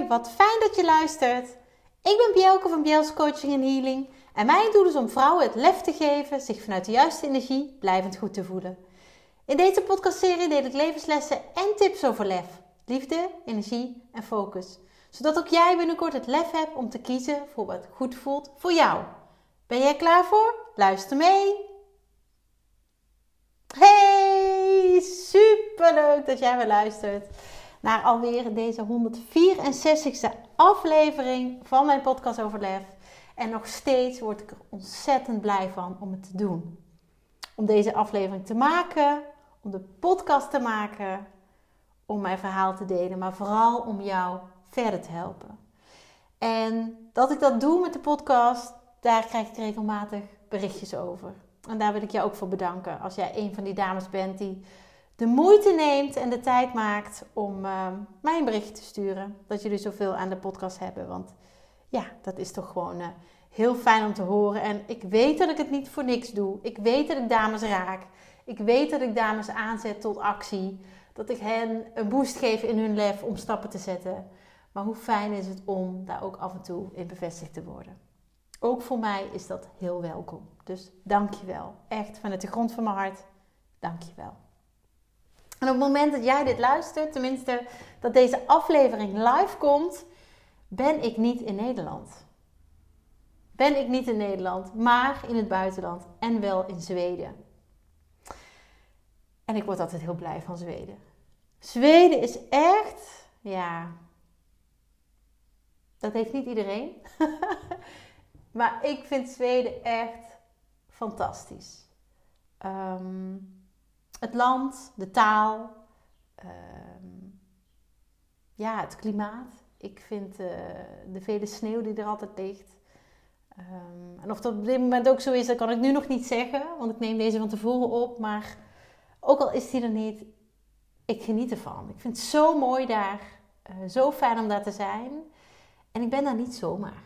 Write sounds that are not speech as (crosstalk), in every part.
wat fijn dat je luistert. Ik ben Bjelke van Bjels Coaching en Healing en mijn doel is om vrouwen het lef te geven zich vanuit de juiste energie blijvend goed te voelen. In deze podcastserie deel ik levenslessen en tips over lef, liefde, energie en focus. Zodat ook jij binnenkort het lef hebt om te kiezen voor wat goed voelt voor jou. Ben jij klaar voor? Luister mee! Hey, superleuk dat jij weer luistert naar alweer deze 164ste aflevering van mijn podcast over lef. En nog steeds word ik er ontzettend blij van om het te doen. Om deze aflevering te maken, om de podcast te maken, om mijn verhaal te delen, maar vooral om jou verder te helpen. En dat ik dat doe met de podcast, daar krijg ik regelmatig berichtjes over. En daar wil ik je ook voor bedanken. Als jij een van die dames bent die de moeite neemt en de tijd maakt om uh, mij een bericht te sturen. Dat jullie zoveel aan de podcast hebben. Want ja, dat is toch gewoon uh, heel fijn om te horen. En ik weet dat ik het niet voor niks doe. Ik weet dat ik dames raak. Ik weet dat ik dames aanzet tot actie. Dat ik hen een boost geef in hun lef om stappen te zetten. Maar hoe fijn is het om daar ook af en toe in bevestigd te worden. Ook voor mij is dat heel welkom. Dus dank je wel. Echt vanuit de grond van mijn hart. Dank je wel. En op het moment dat jij dit luistert, tenminste dat deze aflevering live komt, ben ik niet in Nederland. Ben ik niet in Nederland, maar in het buitenland en wel in Zweden. En ik word altijd heel blij van Zweden. Zweden is echt, ja, dat heeft niet iedereen. (laughs) maar ik vind Zweden echt fantastisch. Um, het land, de taal, ehm, ja, het klimaat. Ik vind uh, de vele sneeuw die er altijd ligt. Um, en of dat op dit moment ook zo is, dat kan ik nu nog niet zeggen, want ik neem deze van tevoren op. Maar ook al is die er niet, ik geniet ervan. Ik vind het zo mooi daar, uh, zo fijn om daar te zijn. En ik ben daar niet zomaar.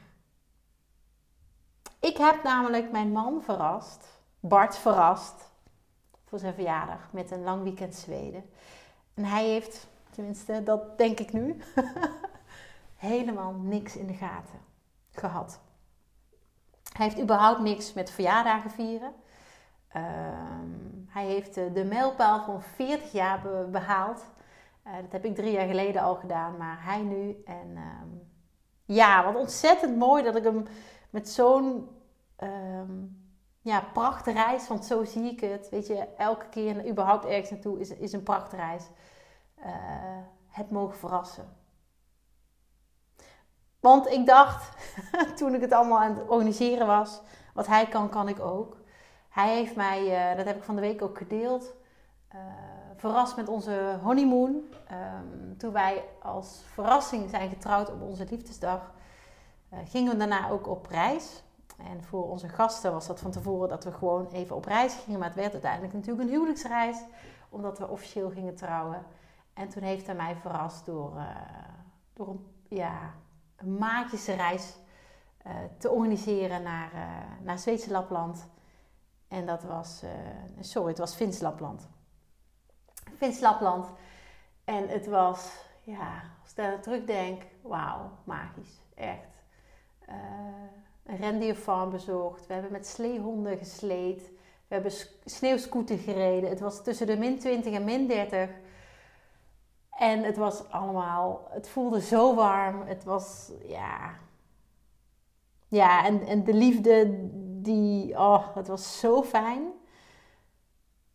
Ik heb namelijk mijn man verrast, Bart verrast, voor zijn verjaardag met een lang weekend Zweden. En hij heeft, tenminste dat denk ik nu, (laughs) helemaal niks in de gaten gehad. Hij heeft überhaupt niks met verjaardagen vieren. Um, hij heeft de mijlpaal van 40 jaar behaald. Uh, dat heb ik drie jaar geleden al gedaan, maar hij nu. En um, ja, wat ontzettend mooi dat ik hem met zo'n um, ja, prachtreis, want zo zie ik het. Weet je, elke keer überhaupt ergens naartoe is, is een prachtreis. Uh, het mogen verrassen. Want ik dacht, (laughs) toen ik het allemaal aan het organiseren was, wat hij kan, kan ik ook. Hij heeft mij, uh, dat heb ik van de week ook gedeeld, uh, verrast met onze honeymoon. Um, toen wij als verrassing zijn getrouwd op onze liefdesdag, gingen we daarna ook op reis. En voor onze gasten was dat van tevoren dat we gewoon even op reis gingen. Maar het werd uiteindelijk natuurlijk een huwelijksreis, omdat we officieel gingen trouwen. En toen heeft hij mij verrast door, uh, door een, ja, een reis uh, te organiseren naar, uh, naar Zweedse Lapland. En dat was, sorry, het was Fins Lapland. Fins Lapland. En het was, ja, als ik daar terugdenk, wauw, magisch. Echt een rendierfarm bezocht. We hebben met sleehonden gesleed. We hebben sneeuwscooter gereden. Het was tussen de min 20 en min 30. En het was allemaal, het voelde zo warm. Het was, ja. Ja, en, en de liefde, die, oh, het was zo fijn.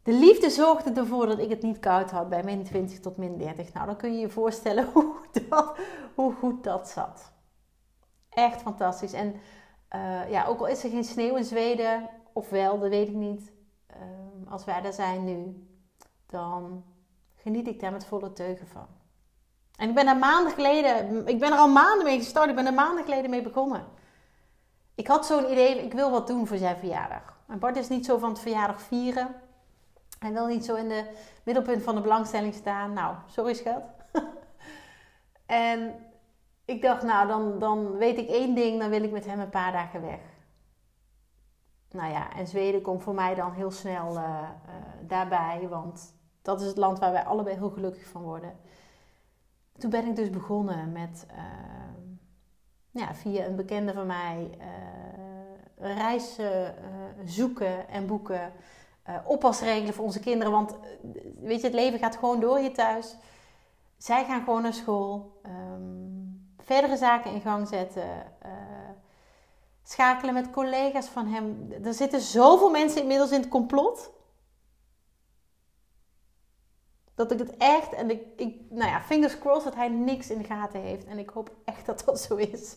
De liefde zorgde ervoor dat ik het niet koud had bij min 20 tot min 30. Nou, dan kun je je voorstellen (laughs) hoe, dat, hoe goed dat zat. Echt fantastisch. En uh, ja, ook al is er geen sneeuw in Zweden, of wel, dat weet ik niet. Uh, als wij daar zijn nu, dan geniet ik daar met volle teugen van. En ik ben er maanden geleden, ik ben er al maanden mee gestart, ik ben er maanden geleden mee begonnen. Ik had zo'n idee, ik wil wat doen voor zijn verjaardag. En Bart is niet zo van het verjaardag vieren. Hij wil niet zo in de middelpunt van de belangstelling staan. Nou, sorry schat. (laughs) en ik dacht, nou, dan, dan weet ik één ding, dan wil ik met hem een paar dagen weg. Nou ja, en Zweden komt voor mij dan heel snel uh, uh, daarbij, want dat is het land waar wij allebei heel gelukkig van worden. toen ben ik dus begonnen met, uh, ja, via een bekende van mij, reizen zoeken en boeken. oppasregelen voor onze kinderen. Want weet je, het leven gaat gewoon door hier thuis. Zij gaan gewoon naar school. Um, verdere zaken in gang zetten. schakelen met collega's van hem. Er zitten zoveel mensen inmiddels in het complot dat ik het echt, en ik, nou ja, fingers crossed dat hij niks in de gaten heeft. En ik hoop echt dat dat zo is.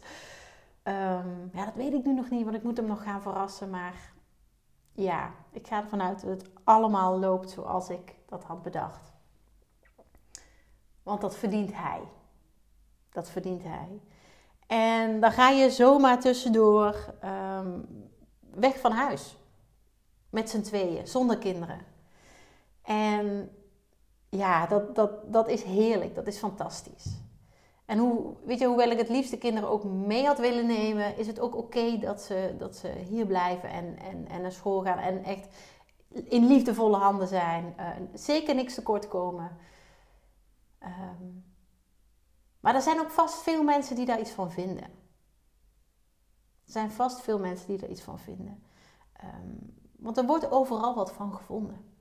Um, ja, dat weet ik nu nog niet, want ik moet hem nog gaan verrassen. Maar ja, ik ga ervan uit dat het allemaal loopt zoals ik dat had bedacht. Want dat verdient hij. Dat verdient hij. En dan ga je zomaar tussendoor um, weg van huis. Met z'n tweeën, zonder kinderen. En ja, dat, dat, dat is heerlijk. Dat is fantastisch. En hoe, weet je, hoewel ik het liefst de kinderen ook mee had willen nemen, is het ook oké dat, ze, dat ze hier blijven en, en, en naar school gaan en echt in liefdevolle handen zijn. Uh, zeker niks tekort komen. Um, maar er zijn ook vast veel mensen die daar iets van vinden. Er zijn vast veel mensen die er iets van vinden. Um, want er wordt overal wat van gevonden.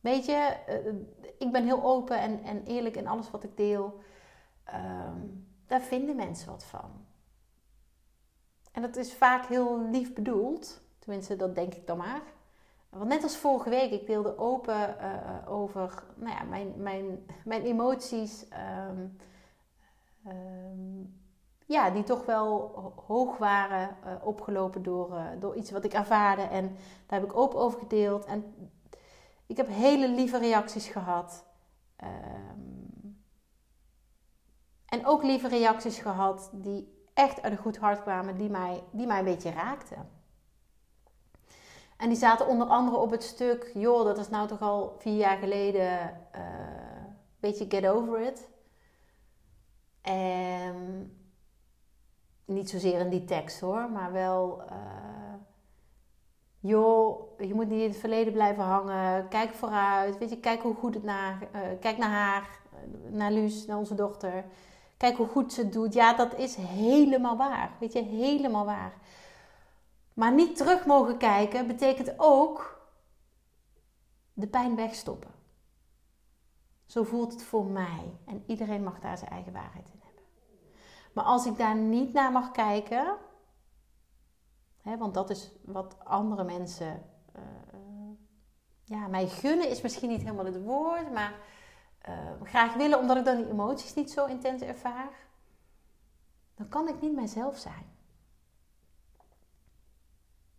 Weet je, eh, ik ben heel open en, en eerlijk in alles wat ik deel. Ehm, daar vinden mensen wat van. En dat is vaak heel lief bedoeld. Tenminste, dat denk ik dan maar. Want net als vorige week, ik deelde open uh, over nou ja, mijn, mijn, mijn emoties. Um, um, ja, die toch wel hoog waren, uh, opgelopen door, uh, door iets wat ik ervaarde. En daar heb ik open over gedeeld. En ik heb hele lieve reacties gehad. Um, en ook lieve reacties gehad die echt uit een goed hart kwamen, die mij, die mij een beetje raakten. En die zaten onder andere op het stuk, joh, dat is nou toch al vier jaar geleden, uh, beetje get over it. En niet zozeer in die tekst hoor, maar wel uh, joh, je moet niet in het verleden blijven hangen. Kijk vooruit. Weet je, kijk hoe goed het naar, uh, kijk naar haar, naar Luus, naar onze dochter. Kijk hoe goed ze het doet. Ja, dat is helemaal waar. Weet je, helemaal waar. Maar niet terug mogen kijken betekent ook de pijn wegstoppen. Zo voelt het voor mij. En iedereen mag daar zijn eigen waarheid in hebben. Maar als ik daar niet naar mag kijken, want dat is wat andere mensen uh, ja, mij gunnen is misschien niet helemaal het woord, maar uh, graag willen omdat ik dan die emoties niet zo intens ervaar. Dan kan ik niet mijzelf zijn.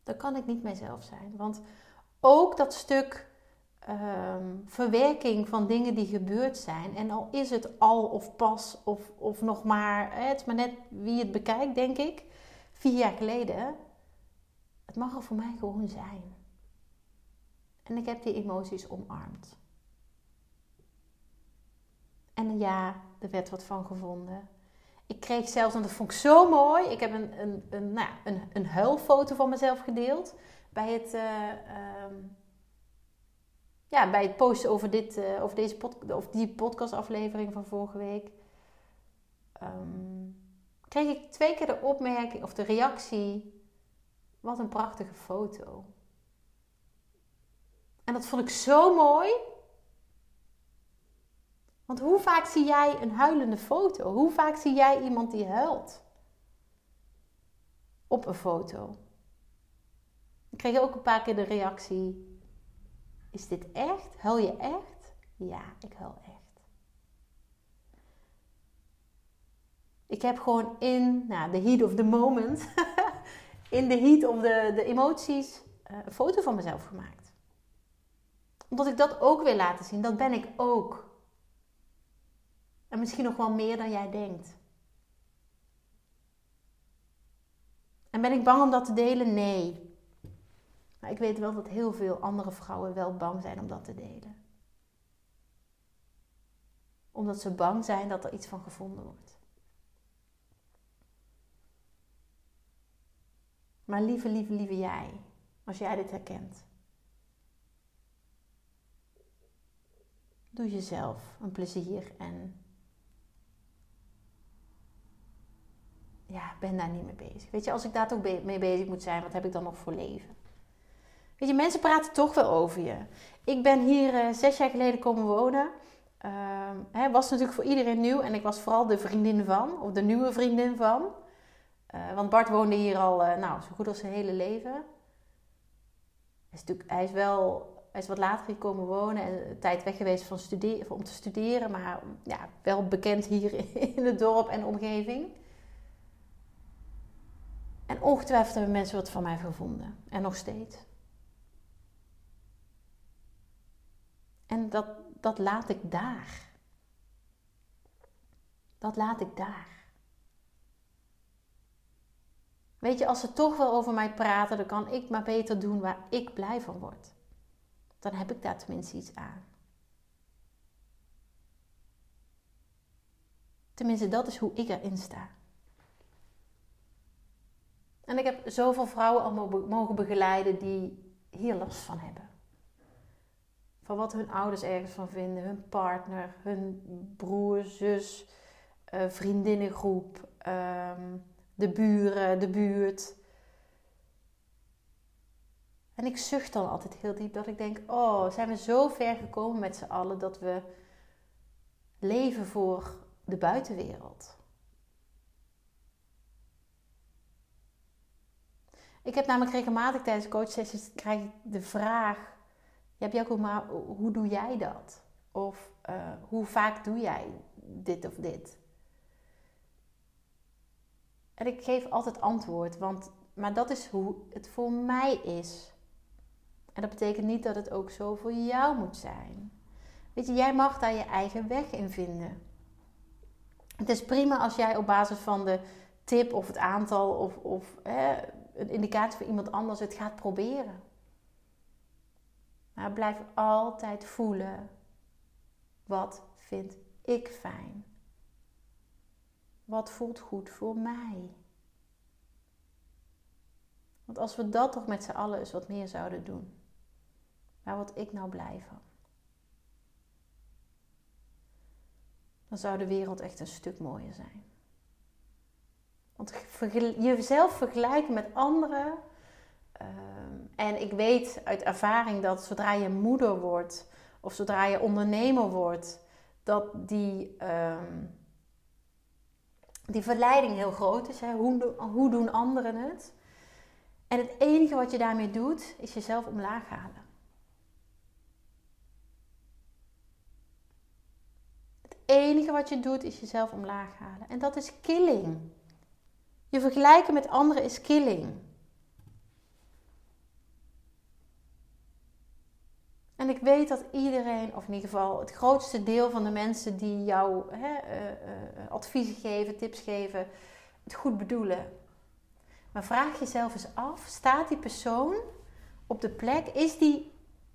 Dan kan ik niet mijzelf zijn. Want ook dat stuk um, verwerking van dingen die gebeurd zijn. En al is het al of pas of, of nog maar, het is maar net wie het bekijkt, denk ik. Vier jaar geleden het mag er voor mij gewoon zijn. En ik heb die emoties omarmd. En ja, er werd wat van gevonden. Ik kreeg zelfs, en dat vond ik zo mooi, ik heb een, een, een, nou, een, een huilfoto van mezelf gedeeld bij het, uh, um, ja, bij het posten over, dit, uh, over, deze pod, of die podcastaflevering van vorige week. Um, kreeg ik twee keer de opmerking of de reactie wat een prachtige foto. En dat vond ik zo mooi. Want hoe vaak zie jij een huilende foto? Hoe vaak zie jij iemand die huilt? Op een foto. Ik kreeg ook een paar keer de reactie: Is dit echt? Huil je echt? Ja, ik huil echt. Ik heb gewoon in nou, the heat of the moment (laughs) in de heat of de, de emoties uh, een foto van mezelf gemaakt. Omdat ik dat ook wil laten zien. Dat ben ik ook. En misschien nog wel meer dan jij denkt. En ben ik bang om dat te delen? Nee. Maar ik weet wel dat heel veel andere vrouwen wel bang zijn om dat te delen. Omdat ze bang zijn dat er iets van gevonden wordt. Maar lieve, lieve, lieve jij, als jij dit herkent. Doe jezelf een plezier en ja, ben daar niet mee bezig. Weet je, als ik daar toch mee bezig moet zijn, wat heb ik dan nog voor leven? Weet je, mensen praten toch wel over je. Ik ben hier uh, zes jaar geleden komen wonen. Uh, hè, was natuurlijk voor iedereen nieuw en ik was vooral de vriendin van, of de nieuwe vriendin van. Uh, want Bart woonde hier al, uh, nou, zo goed als zijn hele leven. Hij is, natuurlijk, hij is wel hij is wat later hier komen wonen en tijd weg geweest van om te studeren, maar ja, wel bekend hier (laughs) in het dorp en omgeving. En ongetwijfeld hebben mensen wat van mij gevonden. En nog steeds. En dat, dat laat ik daar. Dat laat ik daar. Weet je, als ze toch wel over mij praten, dan kan ik maar beter doen waar ik blij van word. Dan heb ik daar tenminste iets aan. Tenminste, dat is hoe ik erin sta. En ik heb zoveel vrouwen al mogen begeleiden die hier last van hebben. Van wat hun ouders ergens van vinden, hun partner, hun broer, zus, uh, vriendinnengroep, ehm, de buren, de buurt. En ik zucht dan altijd heel diep dat ik denk: oh, zijn we zo ver gekomen met z'n allen dat we leven voor de buitenwereld? Ik heb namelijk regelmatig tijdens coachsessies krijg ik de vraag: ja, Björk, maar hoe doe jij dat? Of uh, hoe vaak doe jij dit of dit? En ik geef altijd antwoord, want, maar dat is hoe het voor mij is. En dat betekent niet dat het ook zo voor jou moet zijn. Weet je, jij mag daar je eigen weg in vinden. Het is prima als jij op basis van de tip of het aantal of, of een indicatie voor iemand anders het gaat proberen. Maar blijf altijd voelen. Wat vind ik fijn? Wat voelt goed voor mij? Want als we dat toch met z'n allen eens wat meer zouden doen. Waar word ik nou blij van? Dan zou de wereld echt een stuk mooier zijn. Want jezelf vergelijken met anderen. Ehm, en ik weet uit ervaring dat zodra je moeder wordt of zodra je ondernemer wordt, dat die, ehm, die verleiding heel groot is. Hè? Hoe, hoe doen anderen het? En het enige wat je daarmee doet, is jezelf omlaag halen. Het enige wat je doet, is jezelf omlaag halen. En dat is killing. Je vergelijken met anderen is killing. En ik weet dat iedereen, of in ieder geval het grootste deel van de mensen die jou hè, uh, uh, adviezen geven, tips geven, het goed bedoelen. Maar vraag jezelf eens af: staat die persoon op de plek? Is die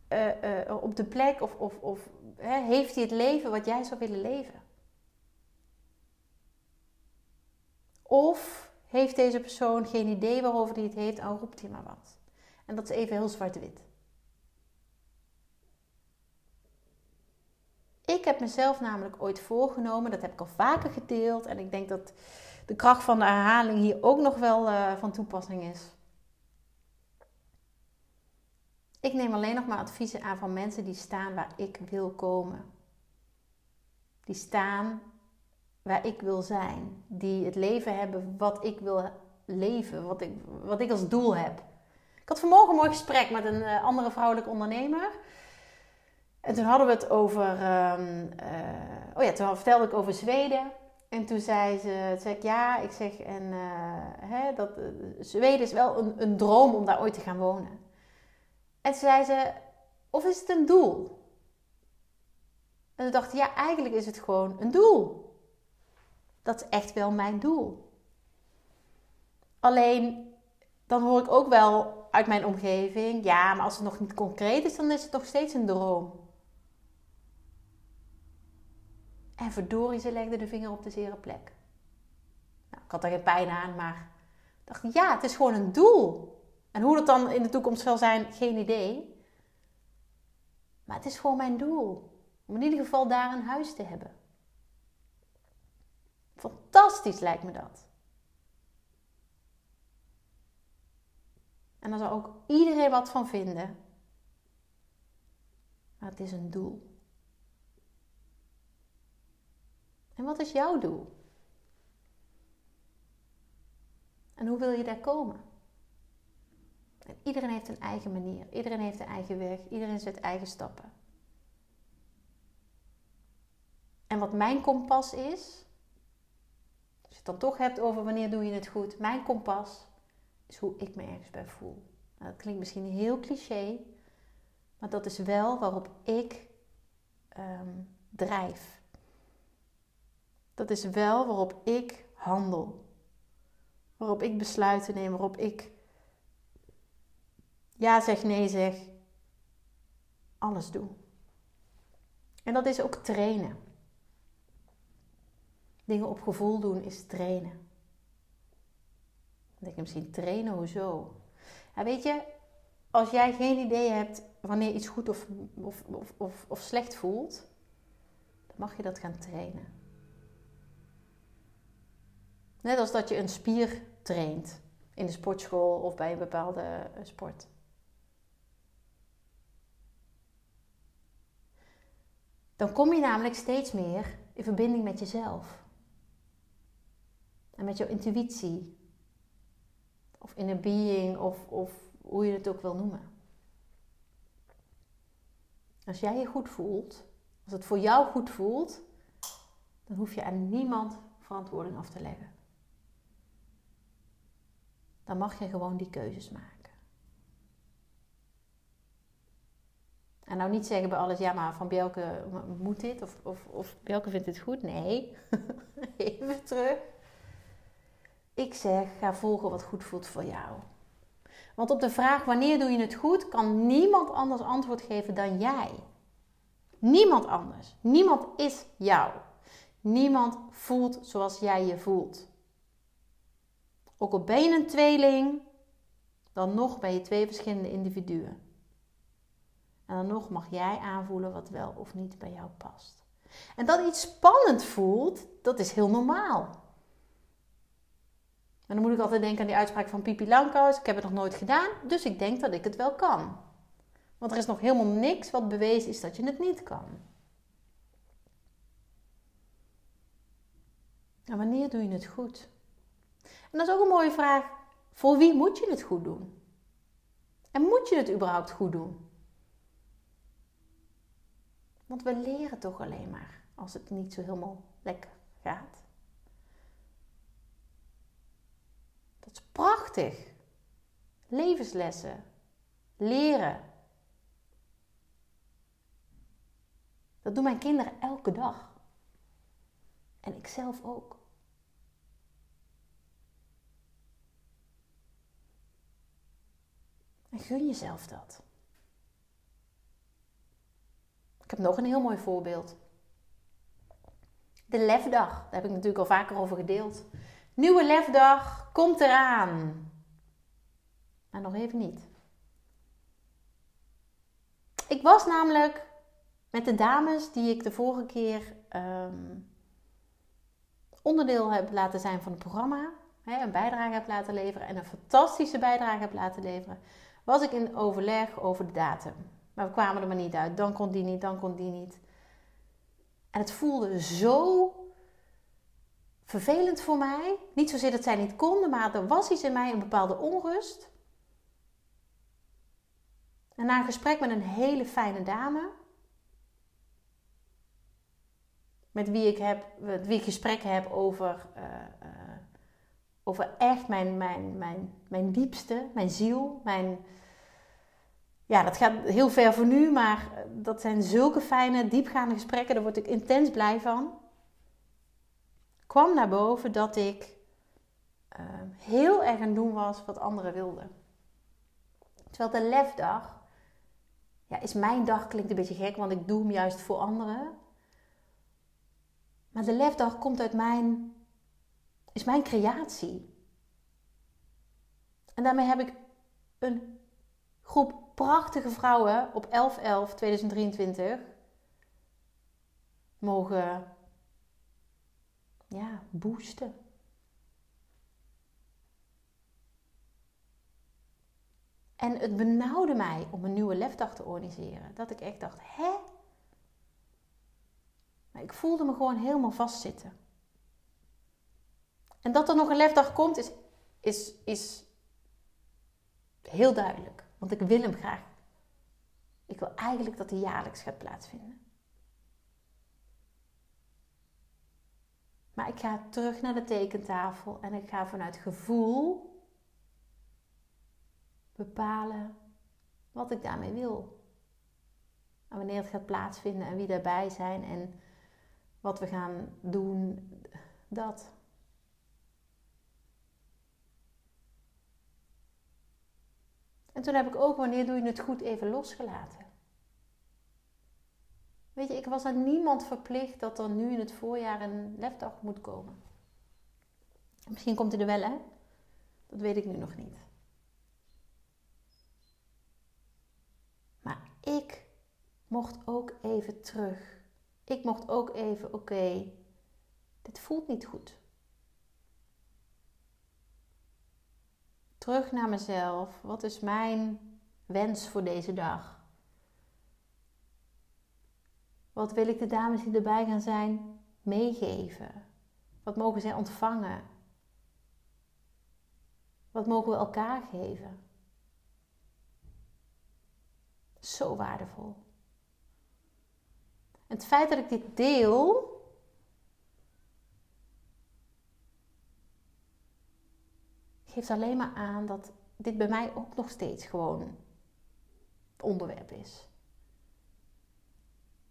uh, op de plek of, of, of hè, heeft hij het leven wat jij zou willen leven? Of heeft deze persoon geen idee waarover hij het heeft, dan roept hij maar wat. En dat is even heel zwart-wit. Ik heb mezelf namelijk ooit voorgenomen, dat heb ik al vaker gedeeld. En ik denk dat de kracht van de herhaling hier ook nog wel uh, van toepassing is. Ik neem alleen nog maar adviezen aan van mensen die staan waar ik wil komen. Die staan waar ik wil zijn. Die het leven hebben wat ik wil leven, wat ik, wat ik als doel heb. Ik had vanmorgen een mooi gesprek met een uh, andere vrouwelijke ondernemer. En toen hadden we het over. Um, uh, oh ja, toen vertelde ik over Zweden. En toen zei ze, zei ik ja, ik zeg, en uh, hè, dat Zweden is wel een, een droom om daar ooit te gaan wonen. En toen zei ze, of is het een doel? En toen dacht ik, ja, eigenlijk is het gewoon een doel. Dat is echt wel mijn doel. Alleen, dan hoor ik ook wel uit mijn omgeving, ja, maar als het nog niet concreet is, dan is het nog steeds een droom. En verdorie, ze legde de vinger op de zere plek. Nou, ik had er geen pijn aan, maar dacht, ja, het is gewoon een doel. En hoe dat dan in de toekomst zal zijn, geen idee. Maar het is gewoon mijn doel. Om in ieder geval daar een huis te hebben. Fantastisch lijkt me dat. En daar zou ook iedereen wat van vinden. Maar het is een doel. En wat is jouw doel? En hoe wil je daar komen? En iedereen heeft een eigen manier, iedereen heeft een eigen weg, iedereen zet eigen stappen. En wat mijn kompas is, dan toch hebt over wanneer doe je het goed, mijn kompas is hoe ik me ergens bij voel. Nou, dat klinkt misschien heel cliché, maar dat is wel waarop ik um, drijf. Dat is wel waarop ik handel. Waarop ik besluiten neem, waarop ik ja zeg, nee zeg. Alles doe. En dat is ook trainen. Dingen op gevoel doen is trainen. Dan denk je misschien trainen, hoezo? Ja, weet je, als jij geen idee hebt wanneer iets goed of, of, of, of, slecht voelt, dan mag je dat gaan trainen. Net als dat je een spier traint in de sportschool of bij een bepaalde eh, sport. Dan kom je namelijk steeds meer in verbinding met jezelf. En met jouw intuïtie. Of inner being, of, of hoe je het ook wil noemen. Als jij je goed voelt, als het voor jou goed voelt, dan hoef je aan niemand verantwoording af te leggen. Dan mag je gewoon die keuzes maken. En nou niet zeggen bij alles, ja maar van Bjelke moet dit of, of, of vindt het goed. Nee, (laughs) even terug. Ik zeg, ga volgen wat goed voelt voor jou. Want op de vraag wanneer doe je het goed, kan niemand anders antwoord geven dan jij. Niemand anders. Niemand is jou. Niemand voelt zoals jij je voelt. Ook al ben je een tweeling, dan nog ben je twee verschillende individuen. En dan nog mag jij aanvoelen wat wel of niet bij jou past. En dat iets spannend voelt, dat is heel normaal. En dan moet ik altijd denken aan die uitspraak van Pipi Langkous. Ik heb het nog nooit gedaan, dus ik denk dat ik het wel kan. Want er is nog helemaal niks wat bewezen is dat je het niet kan. En wanneer doe je het goed? En dat is ook een mooie vraag. Voor wie moet je het goed doen? En moet je het überhaupt goed doen? Want we leren toch alleen maar als het niet zo helemaal lekker gaat. Dat is prachtig. Levenslessen. Leren. Dat doen mijn kinderen elke dag. En ik zelf ook. En gun jezelf dat. Ik heb nog een heel mooi voorbeeld. De lefdag. Daar heb ik natuurlijk al vaker over gedeeld. Nieuwe lefdag komt eraan. Maar nog even niet. Ik was namelijk met de dames die ik de vorige keer ehm, onderdeel heb laten zijn van het programma, hè, een bijdrage heb laten leveren en een fantastische bijdrage heb laten leveren, was ik in overleg over de datum. Maar we kwamen er maar niet uit. Dan kon die niet, dan kon die niet. En het voelde zo vervelend voor mij. Niet zozeer dat zij niet konden, maar er was iets in mij, een bepaalde onrust. En na een gesprek met een hele fijne dame, met wie ik, heb, met wie ik gesprek heb over, uh, uh, over echt mijn, mijn, mijn, mijn diepste, mijn ziel, mijn, ja, dat gaat heel ver voor nu, maar dat zijn zulke fijne, diepgaande gesprekken. Daar word ik intens blij van. Kwam naar boven dat ik uh, heel erg aan doen was wat anderen wilden. Terwijl de lefdag, ja, is mijn dag, klinkt een beetje gek, want ik doe hem juist voor anderen. Maar de lefdag komt uit mijn, is mijn creatie. En daarmee heb ik een groep prachtige vrouwen op 11-11-2023 mogen ja, boosten. En het benauwde mij om een nieuwe lefdag te organiseren. Dat ik echt dacht, hè? Maar ik voelde me gewoon helemaal vastzitten. En dat er nog een lefdag komt, is, is, is heel duidelijk. Want ik wil hem graag. Ik wil eigenlijk dat hij jaarlijks gaat plaatsvinden. Maar ik ga terug naar de tekentafel en ik ga vanuit gevoel bepalen wat ik daarmee wil. En wanneer het gaat plaatsvinden en wie daarbij zijn en wat we gaan doen, dat. En toen heb ik ook, wanneer doe je het goed, even losgelaten. Weet je, ik was aan niemand verplicht dat er nu in het voorjaar een lefdag moet komen. Misschien komt hij er wel, hè? Dat weet ik nu nog niet. Maar ik mocht ook even terug. Ik mocht ook even, oké, dit voelt niet goed. Terug naar mezelf. Wat is mijn wens voor deze dag? Wat wil ik de dames die erbij gaan zijn meegeven? Wat mogen zij ontvangen? Wat mogen we elkaar geven? Zo waardevol. Het feit dat ik dit deel, geeft alleen maar aan dat dit bij mij ook nog steeds gewoon onderwerp is.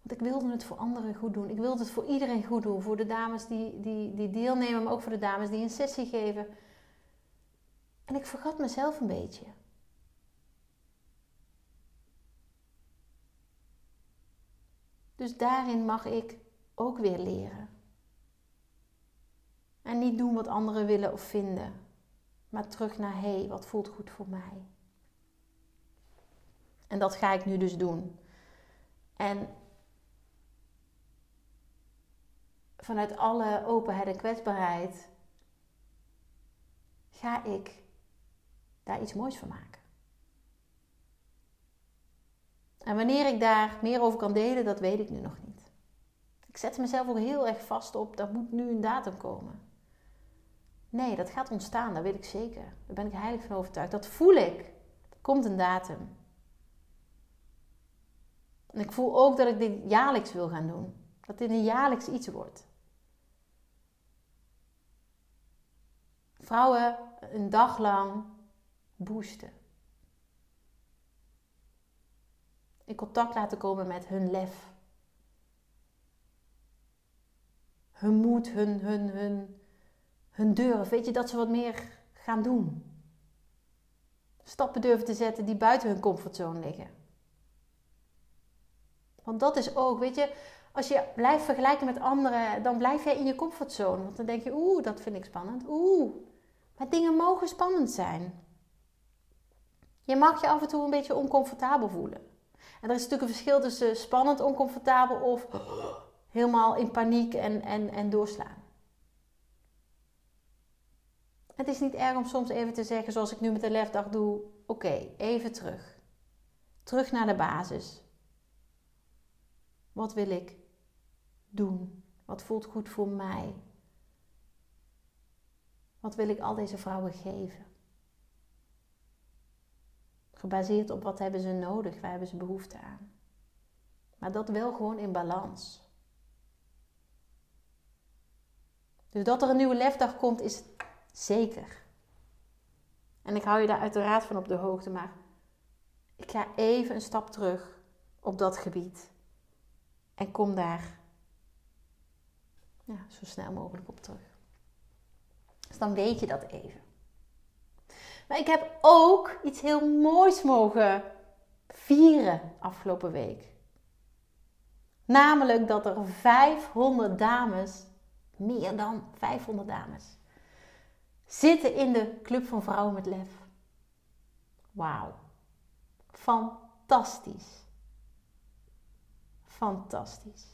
Want ik wilde het voor anderen goed doen. Ik wilde het voor iedereen goed doen. Voor de dames die, die, die deelnemen, maar ook voor de dames die een sessie geven. En ik vergat mezelf een beetje. Dus daarin mag ik ook weer leren. En niet doen wat anderen willen of vinden, maar terug naar hé, wat voelt goed voor mij? En dat ga ik nu dus doen. En vanuit alle openheid en kwetsbaarheid ga ik daar iets moois van maken. En wanneer ik daar meer over kan delen, dat weet ik nu nog niet. Ik zet mezelf ook heel erg vast op, dat moet nu een datum komen. Nee, dat gaat ontstaan, dat weet ik zeker. Daar ben ik heilig van overtuigd. Dat voel ik. Er komt een datum. En ik voel ook dat ik dit jaarlijks wil gaan doen. Dat dit een jaarlijks iets wordt. Vrouwen een dag lang boosten. In contact laten komen met hun lef. Hun moed, hun, hun, hun, hun durf. Weet je, dat ze wat meer gaan doen. Stappen durven te zetten die buiten hun comfortzone liggen. Want dat is ook, weet je, als je blijft vergelijken met anderen, dan blijf jij in je comfortzone. Want dan denk je, oeh, dat vind ik spannend. Oeh, maar dingen mogen spannend zijn. Je mag je af en toe een beetje oncomfortabel voelen. En er is natuurlijk een verschil tussen spannend, oncomfortabel of helemaal in paniek en, en, en doorslaan. Het is niet erg om soms even te zeggen, zoals ik nu met de lefdag doe: oké, even terug. Terug naar de basis. Wat wil ik doen? Wat voelt goed voor mij? Wat wil ik al deze vrouwen geven? Gebaseerd op wat hebben ze nodig, waar hebben ze behoefte aan. Maar dat wel gewoon in balans. Dus dat er een nieuwe lefdag komt is zeker. En ik hou je daar uiteraard van op de hoogte, maar ik ga even een stap terug op dat gebied. En kom daar ja, zo snel mogelijk op terug. Dus dan weet je dat even. Maar ik heb ook iets heel moois mogen vieren afgelopen week. Namelijk dat er 500 dames, meer dan 500 dames, zitten in de Club van Vrouwen met Lef. Wauw. Fantastisch. Fantastisch.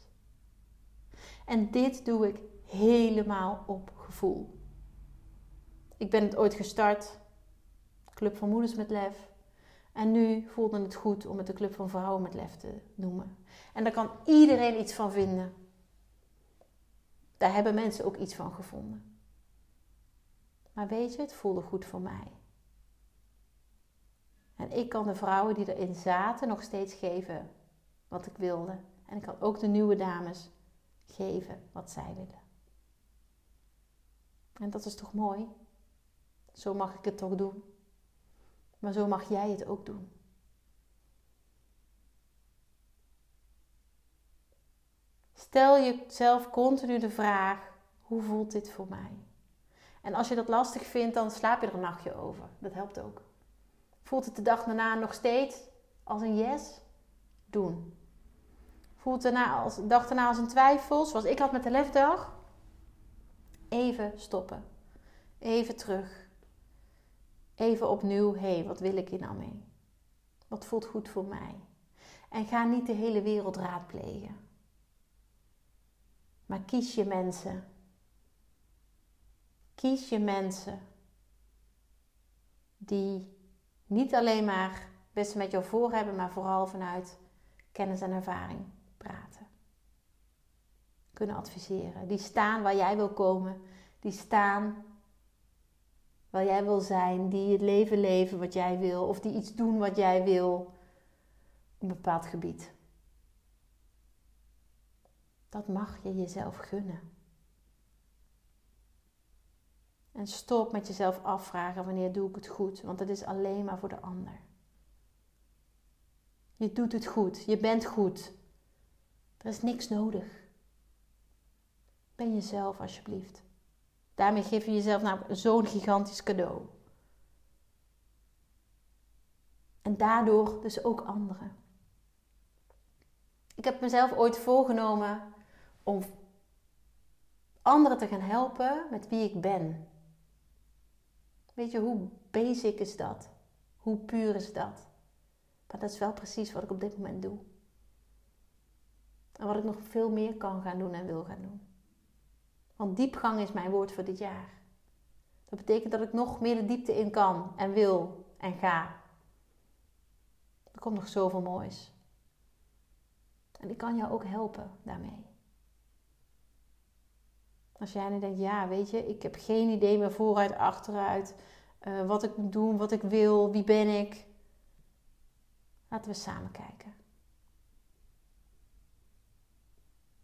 En dit doe ik helemaal op gevoel. Ik ben het ooit gestart, Club van Moeders met Lef. En nu voelde het goed om het de Club van Vrouwen met Lef te noemen. En daar kan iedereen iets van vinden. Daar hebben mensen ook iets van gevonden. Maar weet je, het voelde goed voor mij. En ik kan de vrouwen die erin zaten nog steeds geven wat ik wilde. En ik kan ook de nieuwe dames geven wat zij willen. En dat is toch mooi? Zo mag ik het toch doen. Maar zo mag jij het ook doen. Stel jezelf continu de vraag: hoe voelt dit voor mij? En als je dat lastig vindt, dan slaap je er een nachtje over. Dat helpt ook. Voelt het de dag daarna nog steeds als een yes? Doen. Voelt het als, de dag daarna als een twijfel, zoals ik had met de lefdag? Even stoppen. Even terug. Even opnieuw, hé, hey, wat wil ik hier nou mee? Wat voelt goed voor mij? En ga niet de hele wereld raadplegen. Maar kies je mensen. Kies je mensen die niet alleen maar best met jou voor hebben, maar vooral vanuit kennis en ervaring praten. Kunnen adviseren. Die staan waar jij wil komen. Die staan waar jij wil zijn. Die het leven leven wat jij wil. Of die iets doen wat jij wil op een bepaald gebied. Dat mag je jezelf gunnen. En stop met jezelf afvragen wanneer doe ik het goed, want het is alleen maar voor de ander. Je doet het goed, je bent goed. Er is niks nodig. Ben jezelf alsjeblieft. Daarmee geef je jezelf nou zo'n gigantisch cadeau. En daardoor dus ook anderen. Ik heb mezelf ooit voorgenomen om anderen te gaan helpen met wie ik ben. Weet je, hoe basic is dat? Hoe puur is dat? Maar dat is wel precies wat ik op dit moment doe. En wat ik nog veel meer kan gaan doen en wil gaan doen. Want diepgang is mijn woord voor dit jaar. Dat betekent dat ik nog meer de diepte in kan en wil en ga. Er komt nog zoveel moois. En ik kan jou ook helpen daarmee. Als jij nu denkt, ja, weet je, ik heb geen idee meer vooruit, achteruit, uh, wat ik moet doen, wat ik wil, wie ben ik. Laten we samen kijken.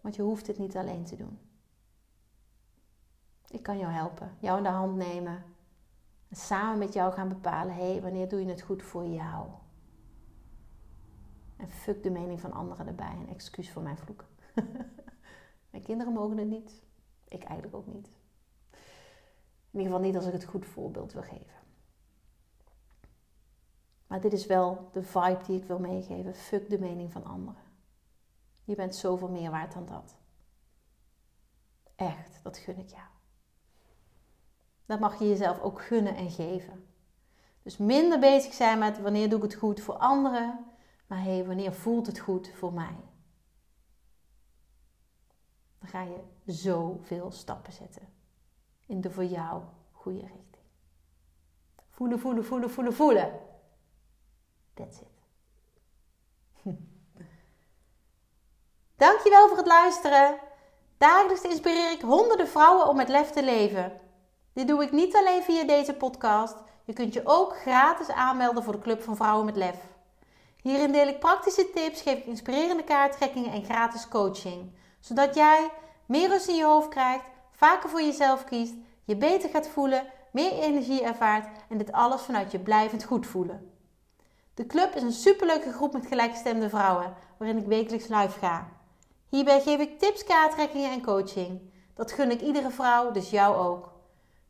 Want je hoeft het niet alleen te doen. Ik kan jou helpen, jou in de hand nemen. En samen met jou gaan bepalen, hé, hey, wanneer doe je het goed voor jou? En fuck de mening van anderen erbij. Een excuus voor mijn vloek. (laughs) mijn kinderen mogen het niet. Ik eigenlijk ook niet. In ieder geval niet als ik het goed voorbeeld wil geven. Maar dit is wel de vibe die ik wil meegeven. Fuck de mening van anderen. Je bent zoveel meer waard dan dat. Echt, dat gun ik jou. Dat mag je jezelf ook gunnen en geven. Dus minder bezig zijn met wanneer doe ik het goed voor anderen, maar hé, hey, wanneer voelt het goed voor mij? Dan ga je zoveel stappen zetten in de voor jou goede richting. Voelen, voelen, voelen, voelen, voelen. That's it. (laughs) Dankjewel voor het luisteren. Dagelijks inspireer ik honderden vrouwen om met lef te leven. Dit doe ik niet alleen via deze podcast. Je kunt je ook gratis aanmelden voor de Club van Vrouwen met Lef. Hierin deel ik praktische tips, geef ik inspirerende kaarttrekkingen en gratis coaching. Zodat jij meer rust in je hoofd krijgt, vaker voor jezelf kiest, je beter gaat voelen, meer energie ervaart en dit alles vanuit je blijvend goed voelen. De club is een superleuke groep met gelijkgestemde vrouwen, waarin ik wekelijks live ga. Hierbij geef ik tips, kaarttrekkingen en coaching. Dat gun ik iedere vrouw, dus jou ook.